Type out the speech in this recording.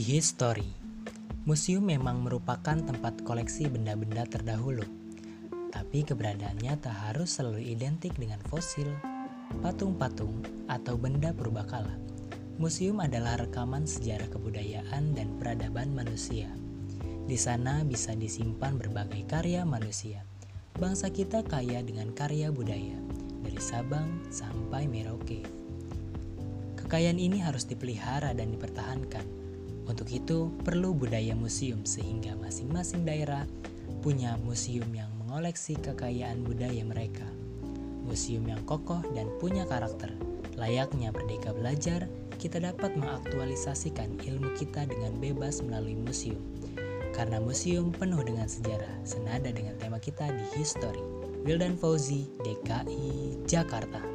History Museum memang merupakan tempat koleksi benda-benda terdahulu, tapi keberadaannya tak harus selalu identik dengan fosil, patung-patung, atau benda purbakala. Museum adalah rekaman sejarah kebudayaan dan peradaban manusia. Di sana bisa disimpan berbagai karya manusia. Bangsa kita kaya dengan karya budaya, dari Sabang sampai Merauke. Kekayaan ini harus dipelihara dan dipertahankan untuk itu, perlu budaya museum sehingga masing-masing daerah punya museum yang mengoleksi kekayaan budaya mereka. Museum yang kokoh dan punya karakter. Layaknya Merdeka Belajar, kita dapat mengaktualisasikan ilmu kita dengan bebas melalui museum. Karena museum penuh dengan sejarah, senada dengan tema kita di History. Wildan Fauzi, DKI, Jakarta.